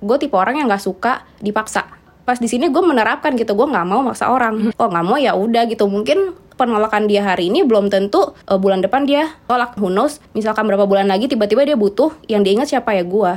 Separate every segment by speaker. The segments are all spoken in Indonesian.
Speaker 1: gue tipe orang yang nggak suka dipaksa. Pas di sini gue menerapkan gitu gue nggak mau maksa orang. Oh nggak mau? Ya udah gitu. Mungkin penolakan dia hari ini belum tentu uh, bulan depan dia tolak who knows? Misalkan berapa bulan lagi tiba-tiba dia butuh yang diingat siapa? Ya gue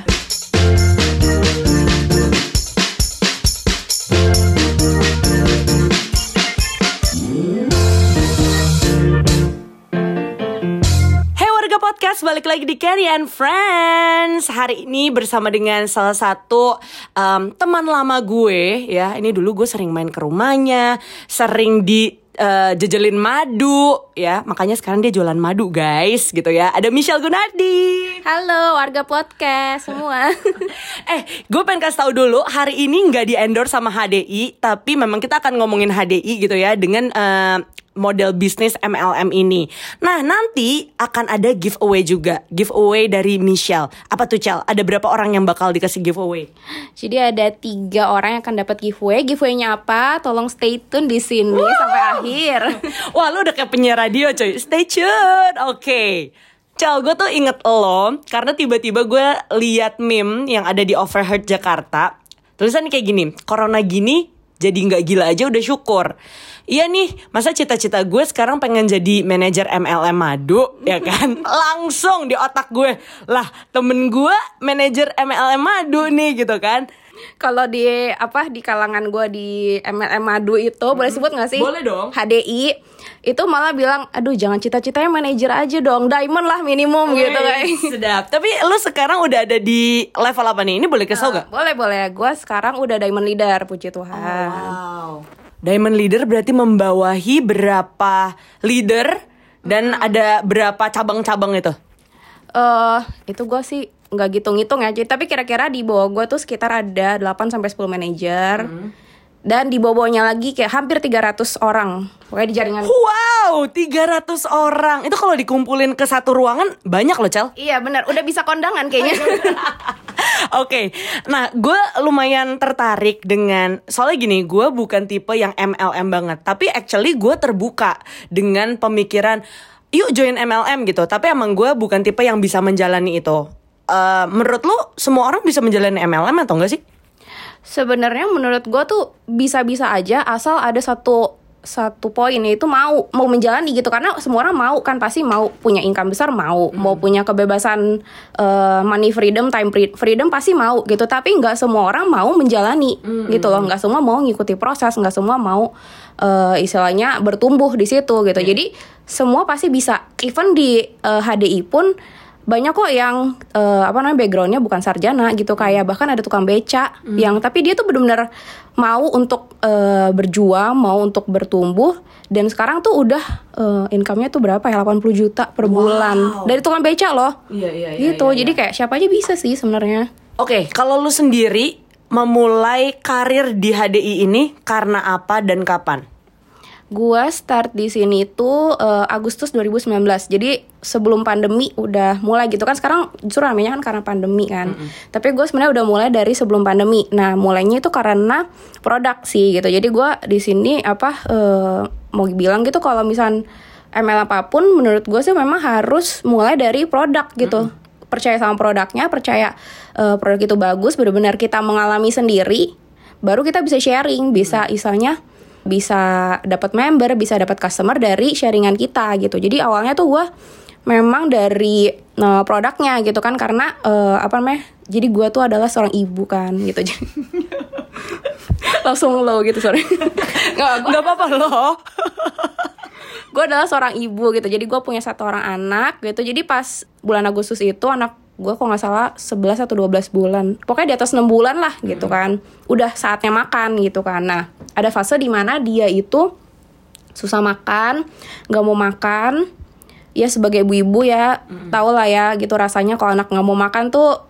Speaker 2: podcast, balik lagi di Kenny and Friends. Hari ini bersama dengan salah satu um, teman lama gue ya. Ini dulu gue sering main ke rumahnya Sering di uh, jejelin madu ya. Makanya sekarang dia jualan madu guys gitu ya. Ada Michelle Gunardi.
Speaker 1: Halo warga podcast semua.
Speaker 2: Eh, gue pengen kasih tahu dulu hari ini nggak di endorse sama HDI, tapi memang kita akan ngomongin HDI gitu ya dengan eh, model bisnis MLM ini. Nah, nanti akan ada giveaway juga, giveaway dari Michelle. Apa tuh Cel? Ada berapa orang yang bakal dikasih giveaway?
Speaker 1: Jadi ada tiga orang yang akan dapat giveaway. Giveaway-nya apa? Tolong stay tune di sini sampai akhir.
Speaker 2: Wah, lu udah kayak penyiar radio coy. Stay tune. Oke. Cel, gue tuh inget lo karena tiba-tiba gue liat meme yang ada di Overheard Jakarta. Tulisannya kayak gini, corona gini jadi nggak gila aja udah syukur. Iya nih, masa cita-cita gue sekarang pengen jadi manajer MLM madu, ya kan? Langsung di otak gue, lah temen gue manajer MLM madu nih gitu kan?
Speaker 1: Kalau di apa di kalangan gue di MLM Madu itu boleh sebut nggak sih?
Speaker 2: Boleh dong.
Speaker 1: HDI itu malah bilang, aduh jangan cita-citanya manajer aja dong, diamond lah minimum gitu guys.
Speaker 2: Sedap. Tapi lu sekarang udah ada di level apa nih? Ini boleh kesel gak?
Speaker 1: Boleh boleh, gue sekarang udah diamond leader, puji Tuhan.
Speaker 2: Wow. Diamond leader berarti membawahi berapa leader dan ada berapa cabang-cabang itu?
Speaker 1: Eh itu gue sih nggak gitu-ngitung ya, tapi kira-kira di bawah gue tuh sekitar ada 8 sampai 10 manajer. Dan di bawah-bawahnya lagi kayak hampir 300 orang. Pokoknya di jaringan
Speaker 2: Wow, 300 orang. Itu kalau dikumpulin ke satu ruangan banyak loh, Cel.
Speaker 1: Iya benar, udah bisa kondangan kayaknya.
Speaker 2: Oke, nah gue lumayan tertarik dengan soalnya gini, gue bukan tipe yang MLM banget, tapi actually gue terbuka dengan pemikiran yuk join MLM gitu. Tapi emang gue bukan tipe yang bisa menjalani itu. Eh, menurut lu semua orang bisa menjalani MLM atau enggak sih?
Speaker 1: Sebenarnya menurut gue tuh bisa-bisa aja asal ada satu satu poin yaitu mau mau menjalani gitu. Karena semua orang mau kan pasti mau punya income besar mau. Mau punya kebebasan eh, money freedom time free- freedom pasti mau gitu. Tapi nggak semua orang mau menjalani gitu loh. Nggak semua mau ngikuti proses nggak semua mau eh, istilahnya bertumbuh di situ gitu. Jadi semua pasti bisa. Even di eh, HDI pun banyak kok yang eh, apa namanya backgroundnya bukan sarjana gitu kayak bahkan ada tukang beca yang tapi dia tuh benar-benar mau untuk eh, berjuang mau untuk bertumbuh dan sekarang tuh udah eh, income-nya tuh berapa ya? 80 juta per bulan. Dari tukang beca loh.
Speaker 2: Iya, iya,
Speaker 1: gitu. jadi kayak siapa aja bisa sih sebenarnya.
Speaker 2: Oke, kalau lu sendiri memulai karir di HDI ini karena apa dan kapan?
Speaker 1: Gua start di sini itu eh, Agustus 2019. Jadi sebelum pandemi udah mulai gitu kan. Sekarang justru ramenya kan karena pandemi kan. Tapi gue sebenarnya udah mulai dari sebelum pandemi. Nah, mulainya itu karena produk sih gitu. Jadi gua di sini apa eh, mau bilang gitu kalau misal ML apa pun menurut gue sih memang harus mulai dari produk gitu. Percaya sama produknya, percaya eh, produk itu bagus, benar-benar kita mengalami sendiri baru kita bisa sharing, bisa istilahnya bisa dapat member, bisa dapat customer dari sharingan kita gitu. Jadi awalnya tuh gue memang dari eh, produknya gitu kan karena eh, apa namanya? Jadi gue tuh adalah seorang ibu kan gitu. Jadi langsung low gitu sorry. Nggak,
Speaker 2: Gak apa-apa loh.
Speaker 1: gue adalah seorang ibu gitu jadi gue punya satu orang anak gitu jadi pas bulan Agustus itu anak gue kok nggak salah 11 atau 12 bulan. Pokoknya di atas 6 bulan lah gitu kan. Udah saatnya makan gitu kan. Nah ada fase di mana dia itu susah makan nggak mau makan. Ya sebagai ibu-ibu ya tau lah ya gitu rasanya kalau anak nggak mau makan tuh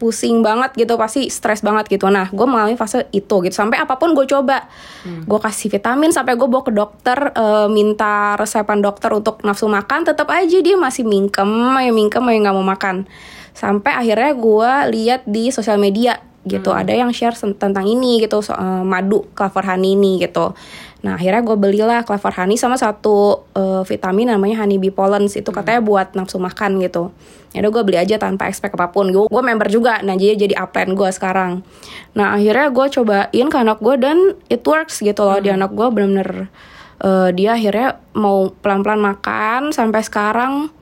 Speaker 1: pusing banget gitu pasti stres banget gitu. Nah gue mengalami fase itu gitu. Sampai apa pun gue coba. Gue kasih vitamin sampai gue bawa ke dokter eh, minta resepan dokter untuk nafsu makan tetap aja dia masih mingkem ya mingkem ya nggak mau makan sampai akhirnya gue lihat di sosial media gitu ada yang share tentang ini gitu so- eh, madu clover honey ini gitu. Nah akhirnya gue belilah clover honey sama satu eh, vitamin namanya honey bee pollens. Itu katanya buat nafsu makan gitu. Ya udah gue beli aja tanpa expect apa pun. Gue gue member juga nah jadi jadi upline gue sekarang. Nah akhirnya gue cobain ke anak gue dan it works gitu loh. Di anak gue bener-bener eh, dia akhirnya mau pelan-pelan makan sampai sekarang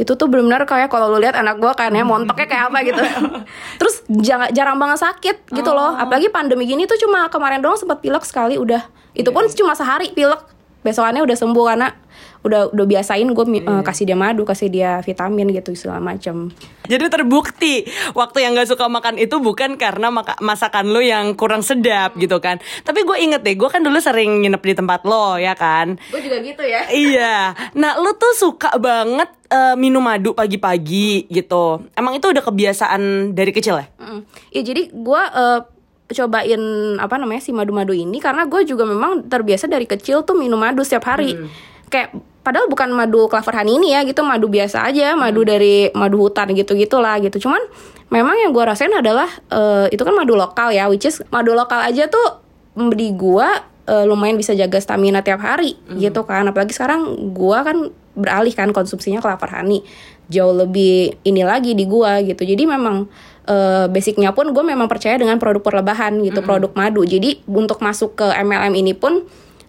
Speaker 1: itu tuh benar-benar kayak kalau lu lihat anak gue kan ya montoknya kayak apa gitu. Terus jarang jarang banget sakit gitu loh. Apalagi pandemi gini tuh cuma kemarin doang sempat pilek sekali udah. Itu pun cuma sehari pilek. Besokannya udah sembuh karena udah udah biasain gue kasih dia madu kasih dia vitamin gitu segala macam
Speaker 2: Jadi terbukti waktu yang gak suka makan itu bukan karena maka- masakan lo yang kurang sedap gitu kan. Tapi gue inget deh, gue kan dulu sering nginep di tempat lo ya kan.
Speaker 1: gue juga gitu ya
Speaker 2: Iya, nah lu tuh suka banget eh, minum madu pagi-pagi gitu. Emang itu udah kebiasaan dari kecil ya?
Speaker 1: Mm. Ya jadi gue eh, cobain apa namanya si madu-madu ini karena gue juga memang terbiasa dari kecil tuh minum madu setiap hari. Kayak padahal bukan madu clover honey ini ya gitu. Madu biasa aja madu dari madu hutan gitu gitulah gitu. Cuman memang yang gue rasain adalah eh, itu kan madu lokal ya, which is madu lokal aja tuh di gue eh, lumayan bisa jaga stamina tiap hari gitu kan. Apalagi sekarang gue kan beralih kan konsumsinya clover honey. Jauh lebih ini lagi di gua gitu. Jadi memang eh, basicnya pun gue memang percaya dengan produk perlebahan gitu produk madu. Jadi untuk masuk ke MLM ini pun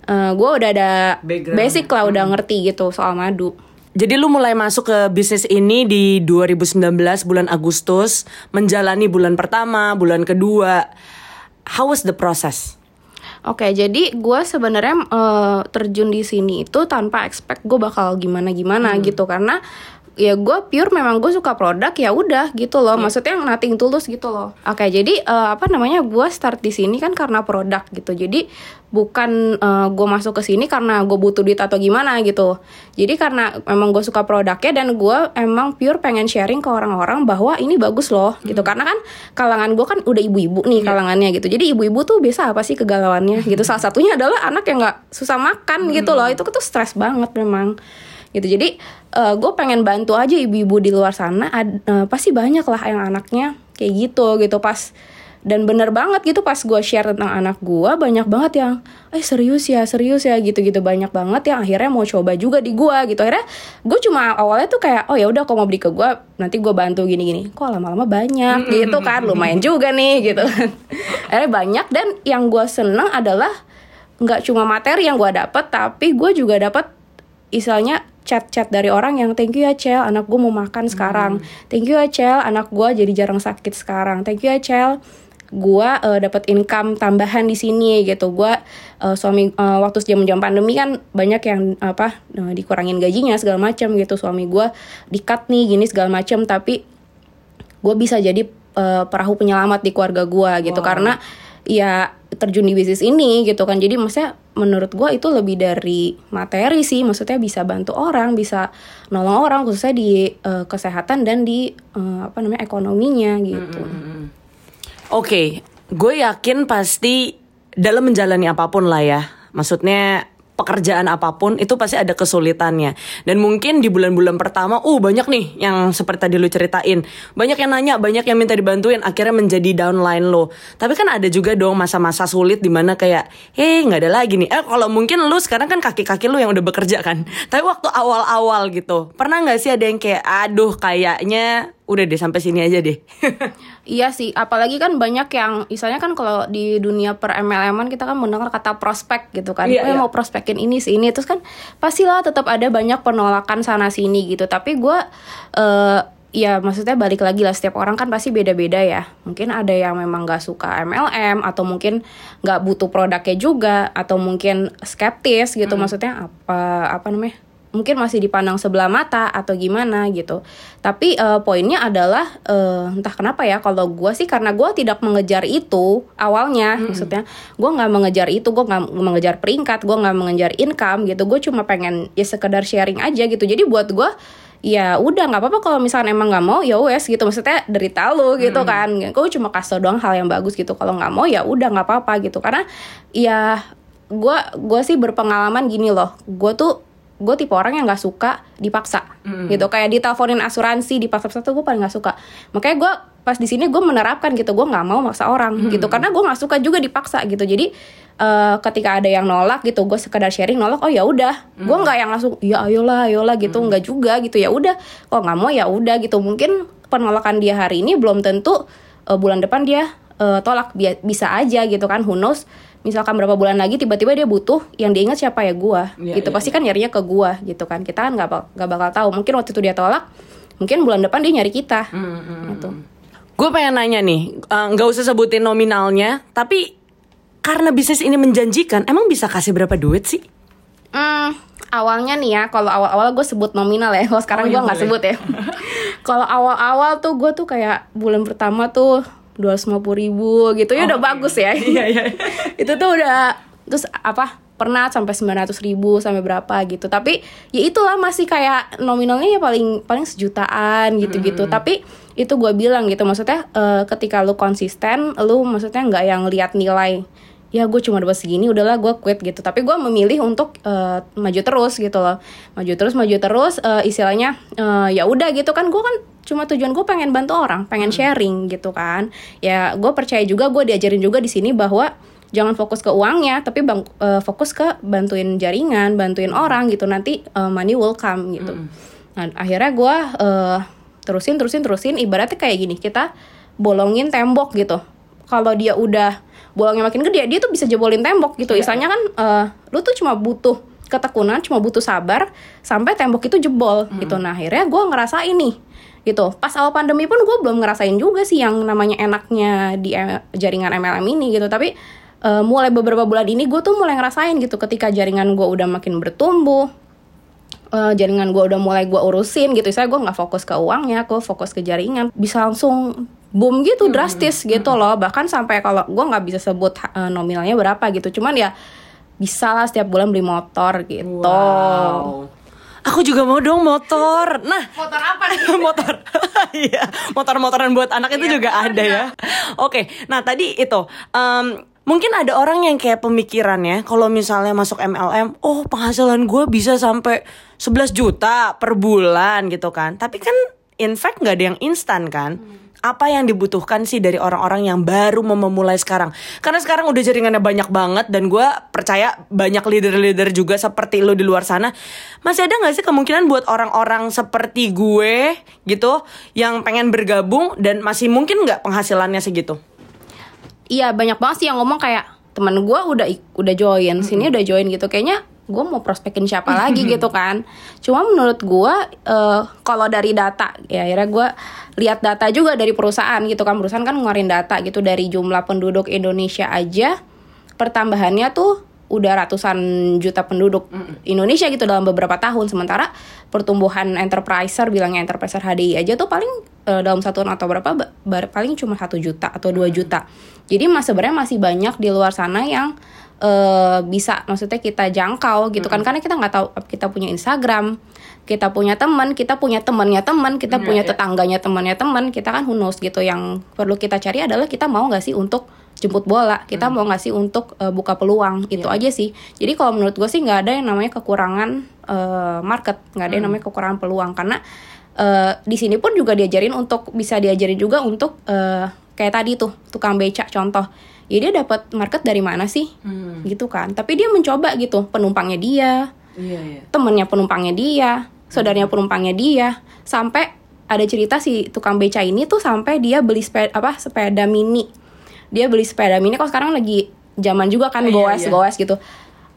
Speaker 1: eh, gue udah ada
Speaker 2: Background.
Speaker 1: basic lah udah ngerti gitu soal madu
Speaker 2: Jadi lu mulai masuk ke bisnis ini di 2019 bulan Agustus, menjalani bulan pertama, bulan kedua. How was the process?
Speaker 1: Oke, jadi gue sebenarnya eh, terjun di sini itu tanpa expect gue bakal gimana gimana gitu karena ya gue pure memang gue suka produk ya udah gitu loh. Maksudnya nothing tulus gitu loh. Oke jadi eh, apa namanya gue start di sini kan karena produk gitu. Jadi bukan gue masuk ke sini karena gue butuh duit atau gimana gitu. Jadi karena memang gue suka produknya dan gue emang pure pengen sharing ke orang-orang bahwa ini bagus loh gitu. Karena kan kalangan gue kan udah ibu-ibu nih kalangannya gitu. Jadi ibu-ibu tuh biasa apa sih kegalauannya gitu? Salah satunya adalah anak yang nggak susah makan gitu loh. Itu tuh stres banget memang gitu. Jadi gue pengen bantu aja ibu-ibu di luar sana. Ad- eh, pasti banyak lah yang anaknya kayak gitu gitu. Pas dan bener banget gitu pas gue share tentang anak gue banyak banget yang eh serius ya serius ya gitu gitu banyak banget yang akhirnya mau coba juga di gue gitu. Akhirnya gue cuma awalnya tuh kayak oh ya udah kau mau beli ke gue nanti gue bantu gini gini kok lama-lama banyak? Gitu kan lumayan juga nih gitu kan. Akhirnya banyak dan yang gue seneng adalah nggak cuma materi yang gue dapet tapi gue juga dapet istilahnya chat-chat dari orang yang thank you ya Cel anak gue mau makan sekarang. Thank you ya Cel anak gue jadi jarang sakit sekarang. Thank you ya Cel gue uh, dapat income tambahan di sini gitu. Gue uh, suami uh, waktu jam-jam pandemi kan banyak yang apa uh, dikurangin gajinya segala macam gitu. Suami gue dikat nih gini segala macam tapi gue bisa jadi uh, perahu penyelamat di keluarga gue gitu. Karena ya terjun di bisnis ini gitu kan. Jadi maksudnya menurut gue itu lebih dari materi sih. Maksudnya bisa bantu orang bisa nolong orang khususnya di uh, kesehatan dan di uh, apa namanya ekonominya gitu.
Speaker 2: Oke, gue yakin pasti dalam menjalani apa pun lah ya. Maksudnya pekerjaan apa pun itu pasti ada kesulitannya. Dan mungkin di bulan-bulan pertama, uh banyak nih yang seperti tadi lu ceritain. Banyak yang nanya, banyak yang minta dibantuin, akhirnya menjadi downline lo. Tapi kan ada juga dong masa-masa sulit di mana kayak, hei nggak ada lagi nih. Eh kalau mungkin lu sekarang kan kaki-kaki lu yang udah bekerja kan. Tapi waktu awal-awal gitu, pernah nggak sih ada yang kayak, aduh kayaknya udah deh sampai sini aja deh.
Speaker 1: Iya sih, apalagi kan banyak yang, misalnya kan kalau di dunia per MLM-an kita kan mendengar kata prospek gitu kan,
Speaker 2: Iya,
Speaker 1: "Eh,
Speaker 2: iya.
Speaker 1: mau prospekin ini sih ini, terus kan pastilah tetap ada banyak penolakan sana sini gitu. Tapi gue, eh ya maksudnya balik lagi lah setiap orang kan pasti beda-beda ya. Mungkin ada yang memang gak suka MLM atau mungkin nggak butuh produknya juga atau mungkin skeptis gitu, maksudnya apa apa namanya? Mungkin masih dipandang sebelah mata atau gimana gitu. Tapi eh, poinnya adalah eh, entah kenapa ya kalau gue sih karena gue tidak mengejar itu awalnya maksudnya gue nggak mengejar itu gue nggak mengejar peringkat gue nggak mengejar income gitu gue cuma pengen ya sekedar sharing aja gitu. Jadi buat gue ya udah nggak apa-apa kalau misalnya emang nggak mau ya wes gitu. Maksudnya derita lu gitu kan. Gue cuma kasih doang hal yang bagus gitu. Kalau nggak mau ya udah nggak apa-apa gitu. Karena ya gue gue sih berpengalaman gini loh. Gue tuh gue tipe orang yang nggak suka dipaksa. Gitu kayak diteleponin asuransi dipaksa-paksa tuh gue paling nggak suka. Makanya gue pas di sini gue menerapkan gitu gue nggak mau maksa orang gitu. Karena gue nggak suka juga dipaksa gitu. Jadi eh, ketika ada yang nolak gitu gue sekedar sharing nolak oh ya udah. Gue nggak yang langsung ya ayolah ayolah gitu. Nggak juga gitu. Ya udah. Kok nggak mau ya udah gitu. Mungkin penolakan dia hari ini belum tentu eh, bulan depan dia eh, tolak. Bisa aja gitu kan who knows misalkan berapa bulan lagi tiba-tiba dia butuh yang diingat siapa ya gua.
Speaker 2: Iya,
Speaker 1: gitu
Speaker 2: iya,
Speaker 1: pasti kan nyarinya ke gua gitu kan. Kita kan nggak nggak bakal tahu. Mungkin waktu itu dia tolak mungkin bulan depan dia nyari kita. Gitu.
Speaker 2: Gue pengen nanya nih, eh, nggak usah sebutin nominalnya, tapi karena bisnis ini menjanjikan, emang bisa kasih berapa duit sih?
Speaker 1: Hmm, awalnya nih ya, kalau awal-awal gue sebut nominal ya, kalau
Speaker 2: Oh,
Speaker 1: sekarang
Speaker 2: iya,
Speaker 1: gue nggak sebut ya. kalau awal-awal tuh gue tuh kayak bulan pertama tuh 250 ribu gitu. Ya udah bagus ya.
Speaker 2: Iya, iya.
Speaker 1: itu tuh udah terus apa pernah sampai 900 ribu sampai berapa gitu. Tapi ya itulah masih kayak nominalnya ya paling paling sejutaan gitu-gitu. Tapi itu gue bilang gitu maksudnya eh, ketika lu konsisten lu maksudnya nggak yang lihat nilai ya gue cuma dapat segini udahlah gue quit gitu. Tapi gue memilih untuk eh, maju terus gitu loh. Maju terus maju terus eh, istilahnya eh, ya udah gitu. Kan gue kan cuma tujuan gue pengen bantu orang pengen sharing gitu kan. Ya gue percaya juga gue diajarin juga di sini bahwa jangan fokus ke uangnya tapi bang, eh, fokus ke bantuin jaringan bantuin orang gitu. Nanti eh, money will come gitu. Nah akhirnya gue eh, terusin terusin terusin. Ibaratnya kayak gini kita bolongin tembok gitu. Kalau dia udah bolongnya makin gede dia tuh bisa jebolin tembok gitu. Istilahnya kan eh, lu tuh cuma butuh ketekunan cuma butuh sabar sampai tembok itu jebol gitu. Nah akhirnya gue ngerasain nih gitu. Pas awal pandemi pun gue belum ngerasain juga sih yang namanya enaknya di eh, jaringan MLM ini gitu. Tapi eh, mulai beberapa bulan ini gue tuh mulai ngerasain gitu ketika jaringan gue udah makin bertumbuh eh, jaringan gue udah mulai gue urusin gitu. Saya gue nggak fokus ke uangnya gue fokus ke jaringan bisa langsung boom gitu drastis gitu loh. Bahkan sampai kalau gue nggak bisa sebut eh, nominalnya berapa gitu. Cuman ya bisa lah setiap bulan beli motor gitu.
Speaker 2: Wow. Aku juga mau dong motor. Nah,
Speaker 1: motor apa nih
Speaker 2: motor. Iya, motor-motoran buat anak itu
Speaker 1: Iya,
Speaker 2: juga ada ya. Oke, nah tadi itu em, mungkin ada orang yang kayak pemikirannya kalau misalnya masuk MLM, oh penghasilan gue bisa sampai 11 juta per bulan gitu kan. Tapi kan in fact nggak ada yang instan kan. Apa yang dibutuhkan sih dari orang-orang yang baru mau memulai sekarang? Karena sekarang udah jaringannya banyak banget dan gue percaya banyak leader-leader juga seperti lo di luar sana. Masih ada nggak sih kemungkinan buat orang-orang seperti gue gitu yang pengen bergabung dan masih mungkin nggak penghasilannya segitu?
Speaker 1: iya banyak banget sih yang ngomong kayak teman gue udah udah join sini udah join gitu kayaknya gue mau prospekin siapa lagi gitu kan. Cuma menurut gue eh, kalau dari data ya akhirnya gue lihat data juga dari perusahaan gitu kan. Perusahaan kan ngeluarin data gitu dari jumlah penduduk Indonesia aja pertambahannya tuh udah ratusan juta penduduk Indonesia gitu dalam beberapa tahun. Sementara pertumbuhan enterpriser bilangnya enterpriser HDI aja tuh paling eh, dalam satu tahun atau berapa paling cuma satu juta atau dua juta. Jadi mas sebenarnya masih banyak di luar sana yang eh, bisa maksudnya kita jangkau gitu kan. Karena kita nggak tahu kita punya Instagram kita punya teman kita punya temannya teman kita
Speaker 2: Iya,
Speaker 1: punya
Speaker 2: iya.
Speaker 1: tetangganya temannya teman kita kan who knows gitu. Yang perlu kita cari adalah kita mau nggak sih untuk jemput bola? Kita mau nggak sih untuk eh, buka peluang? Itu aja sih. Jadi kalau menurut gue sih nggak ada yang namanya kekurangan eh, market. Nggak ada yang namanya kekurangan peluang. Karena eh, di sini pun juga diajarin untuk bisa diajarin juga untuk eh, kayak tadi tuh tukang becak contoh ya dia dapat market dari mana sih gitu kan tapi dia mencoba gitu penumpangnya dia
Speaker 2: Iya iya.
Speaker 1: temennya penumpangnya dia, saudaranya penumpangnya dia, sampai ada cerita si tukang beca ini tuh sampai dia beli sepeda apa sepeda mini. Dia beli sepeda mini kok sekarang lagi zaman juga kan
Speaker 2: Iya,
Speaker 1: goes
Speaker 2: iya.
Speaker 1: goes gitu.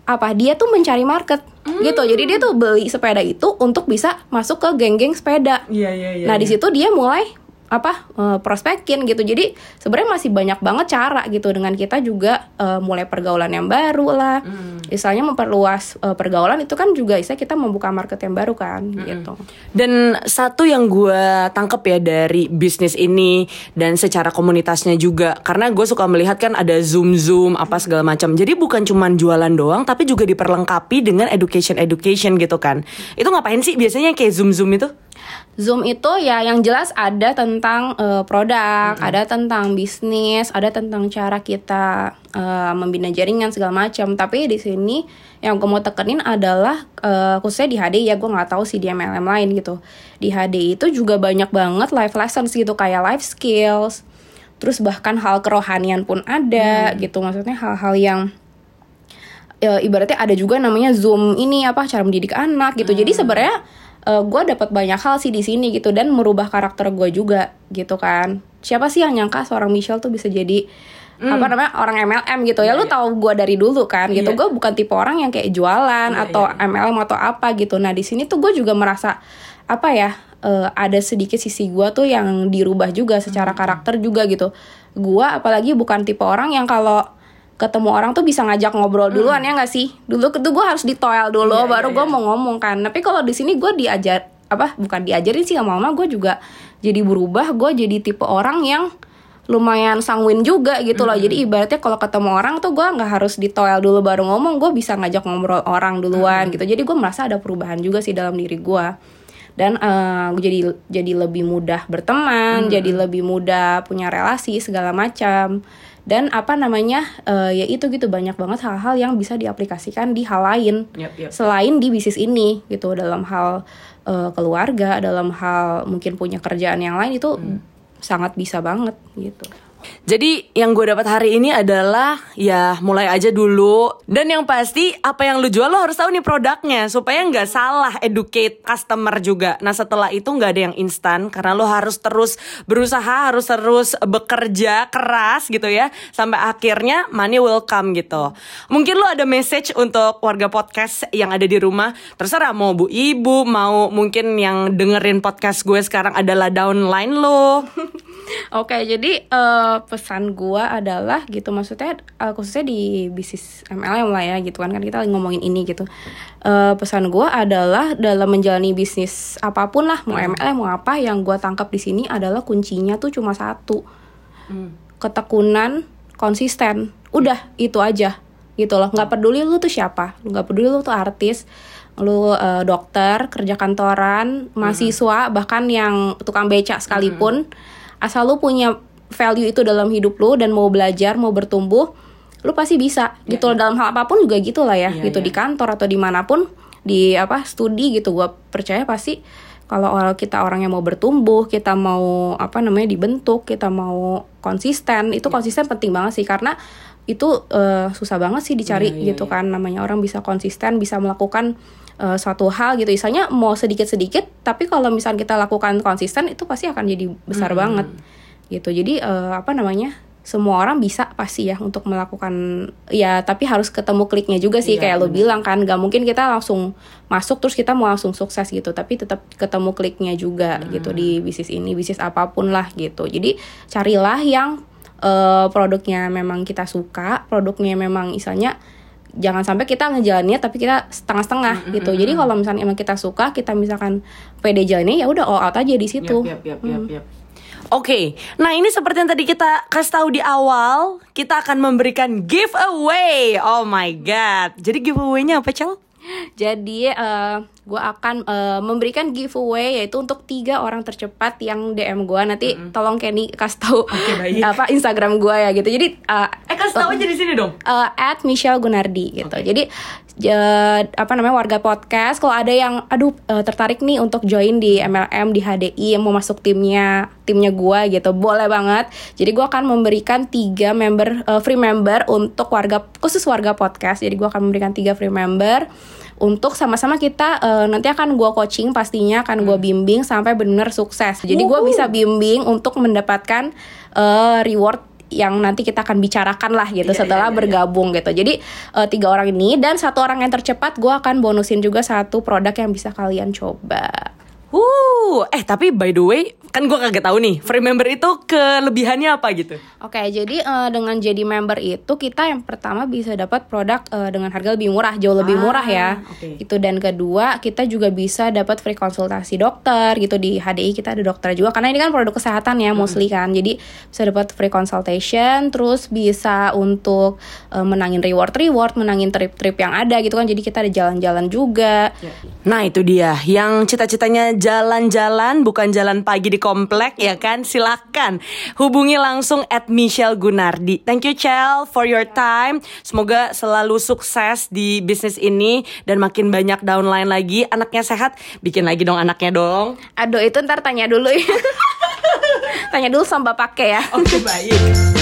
Speaker 1: Apa dia tuh mencari market gitu. Jadi dia tuh beli sepeda itu untuk bisa masuk ke geng-geng sepeda.
Speaker 2: Iya iya iya.
Speaker 1: nah, di situ dia mulai apa eh, prospekin gitu. Jadi sebenarnya masih banyak banget cara gitu dengan kita juga eh, mulai pergaulan yang baru lah. Misalnya memperluas eh, pergaulan itu kan juga bisa kita membuka market yang baru kan gitu.
Speaker 2: Dan satu yang gue tangkep ya dari bisnis ini dan secara komunitasnya juga karena gue suka melihat kan ada zoom zoom apa segala macam. Jadi bukan cuman jualan doang tapi juga diperlengkapi dengan education education gitu kan. Itu ngapain sih biasanya kayak zoom zoom itu?
Speaker 1: Zoom itu ya yang jelas ada tentang uh, produk, ada tentang bisnis, ada tentang cara kita uh, membina jaringan segala macam. Tapi di sini yang gue mau tekenin adalah uh, khususnya di HD ya gue nggak tahu sih di MLM lain gitu. Di HD itu juga banyak banget life lessons gitu kayak life skills. Terus bahkan hal kerohanian pun ada hmm. gitu. Maksudnya hal-hal yang uh, ibaratnya ada juga namanya Zoom ini apa cara mendidik anak gitu. Hmm. Jadi sebenarnya uh, gue dapat banyak hal sih di sini gitu dan merubah karakter gue juga gitu kan siapa sih yang nyangka seorang Michelle tuh bisa jadi mm. apa namanya orang MLM gitu ya yeah, lu yeah. tahu gue dari dulu kan gitu yeah. gue bukan tipe orang yang kayak jualan yeah, atau yeah. MLM atau apa gitu nah di sini tuh gue juga merasa apa ya uh, ada sedikit sisi gue tuh yang dirubah juga secara mm. karakter juga gitu gue apalagi bukan tipe orang yang kalau ketemu orang tuh bisa ngajak ngobrol duluan hmm. ya nggak sih dulu itu gue harus ditoel dulu yeah, baru yeah, gue yeah. mau ngomong kan tapi kalau di sini gue diajar apa bukan diajarin sih sama mama gue juga jadi berubah gue jadi tipe orang yang lumayan sanguin juga gitu loh. -hmm. Jadi ibaratnya kalau ketemu orang tuh gue nggak harus ditoel dulu baru ngomong, gue bisa ngajak ngobrol orang duluan -hmm. gitu. Jadi gue merasa ada perubahan juga sih dalam diri gue. Dan uh, jadi jadi lebih mudah berteman, -hmm. jadi lebih mudah punya relasi segala macam dan apa namanya uh, ya itu gitu banyak banget hal-hal yang bisa diaplikasikan di hal lain yep, yep. selain di bisnis ini gitu dalam hal uh, keluarga dalam hal mungkin punya kerjaan yang lain itu hmm. sangat bisa banget gitu
Speaker 2: jadi yang gue dapat hari ini adalah ya mulai aja dulu dan yang pasti apa yang lu jual lo harus tahu nih produknya supaya nggak salah educate customer juga. Nah setelah itu nggak ada yang instan karena lo harus terus berusaha harus terus bekerja keras gitu ya sampai akhirnya money will come gitu. Mungkin lo ada message untuk warga podcast yang ada di rumah terserah mau bu ibu mau mungkin yang dengerin podcast gue sekarang adalah downline lo.
Speaker 1: Oke jadi uh, pesan gue adalah gitu maksudnya uh, khususnya di bisnis MLM lah ya gitu kan kan kita lagi ngomongin ini gitu uh, pesan gue adalah dalam menjalani bisnis apa pun lah mau MLM hmm. mau apa yang gue tangkap di sini adalah kuncinya tuh cuma satu hmm. ketekunan konsisten udah itu aja gitu loh nggak peduli lu tuh siapa nggak peduli lu tuh artis lu uh, dokter kerja kantoran mahasiswa hmm. bahkan yang tukang becak sekalipun hmm. asal lu punya value itu dalam hidup lu dan mau belajar mau bertumbuh lu pasti bisa yeah, gitu dalam hal apa pun juga gitu lah ya yeah, gitu yeah. di kantor atau di mana pun di apa studi gitu gue percaya pasti kalau kita orang yang mau bertumbuh kita mau apa namanya dibentuk kita mau konsisten itu yeah. konsisten penting banget sih karena itu uh, susah banget sih dicari yeah, yeah, gitu yeah. kan namanya orang bisa konsisten bisa melakukan uh, suatu hal gitu misalnya mau sedikit sedikit tapi kalau misalnya kita lakukan konsisten itu pasti akan jadi besar mm -hmm. banget gitu jadi uh, apa namanya semua orang bisa pasti ya untuk melakukan ya tapi harus ketemu kliknya juga sih iya, kayak lo bilang kan gak mungkin kita langsung masuk terus kita mau langsung sukses gitu tapi tetap ketemu kliknya juga hmm. gitu di bisnis ini bisnis apa pun lah gitu jadi carilah yang uh, produknya memang kita suka produknya memang misalnya jangan sampai kita ngejalannya tapi kita setengah-setengah mm -hmm. gitu jadi kalau misalnya emang kita suka kita misalkan pede jalannya ya udah all out aja di situ yep, yep, yep,
Speaker 2: yep, yep. Oke, okay. nah ini seperti yang tadi kita kasih tahu di awal, kita akan memberikan giveaway. Oh my god, jadi giveaway-nya apa, Cel?
Speaker 1: Jadi uh, gue akan uh, memberikan giveaway yaitu untuk tiga orang tercepat yang DM gue nanti mm -hmm. tolong Kenny kasih tahu okay, apa Instagram gue ya gitu. Jadi uh,
Speaker 2: eh kasih tahu aja di sini dong.
Speaker 1: Uh, at Michelle Gunardi gitu. Okay. Jadi uh, apa namanya warga podcast kalau ada yang aduh uh, tertarik nih untuk join di MLM di HDI yang mau masuk timnya timnya gue gitu boleh banget jadi gue akan memberikan tiga member uh, free member untuk warga khusus warga podcast jadi gue akan memberikan tiga free member untuk sama-sama kita uh, nanti akan gue coaching pastinya akan gue hmm. bimbing sampai benar sukses. Jadi gue bisa bimbing untuk mendapatkan uh, reward yang nanti kita akan bicarakan lah gitu yeah, setelah yeah, yeah, bergabung yeah. gitu. Jadi uh, tiga orang ini dan satu orang yang tercepat gue akan bonusin juga satu produk yang bisa kalian coba.
Speaker 2: Uh, eh tapi by the way kan gue kagak tahu nih free member itu kelebihannya apa gitu
Speaker 1: Oke, jadi eh, dengan jadi member itu kita yang pertama bisa dapat produk eh, dengan harga lebih murah, jauh lebih
Speaker 2: Ah,
Speaker 1: murah ya.
Speaker 2: oke.
Speaker 1: Gitu dan kedua, kita juga bisa dapat free konsultasi dokter gitu di HDI kita ada dokter juga karena ini kan produk kesehatan ya mostly kan. Jadi bisa dapat free consultation, terus bisa untuk eh, menangin reward-reward, menangin trip-trip yang ada gitu kan. Jadi kita ada jalan-jalan juga.
Speaker 2: Nah itu dia yang cita-citanya jalan-jalan bukan jalan pagi di komplek ya kan? Silahkan hubungi langsung at Michelle Gunardi. Thank you Chel for your time. Semoga selalu sukses di bisnis ini dan makin banyak downline lagi. Anaknya sehat bikin lagi dong anaknya dong.
Speaker 1: Aduh itu ntar tanya dulu ya. tanya dulu sama bapaknya ya.
Speaker 2: Oke baik